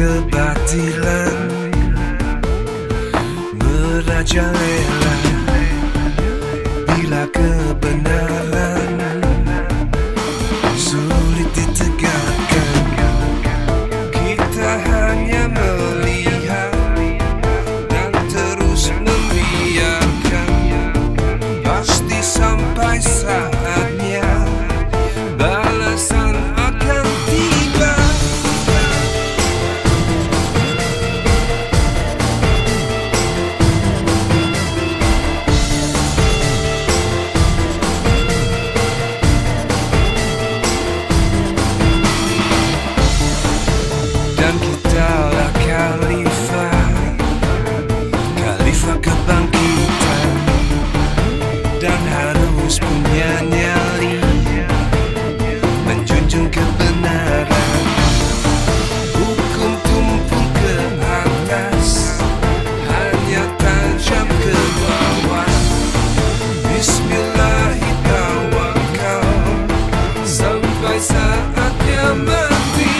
kebatilan. Merajalela. Bila kebenaran saatnya mati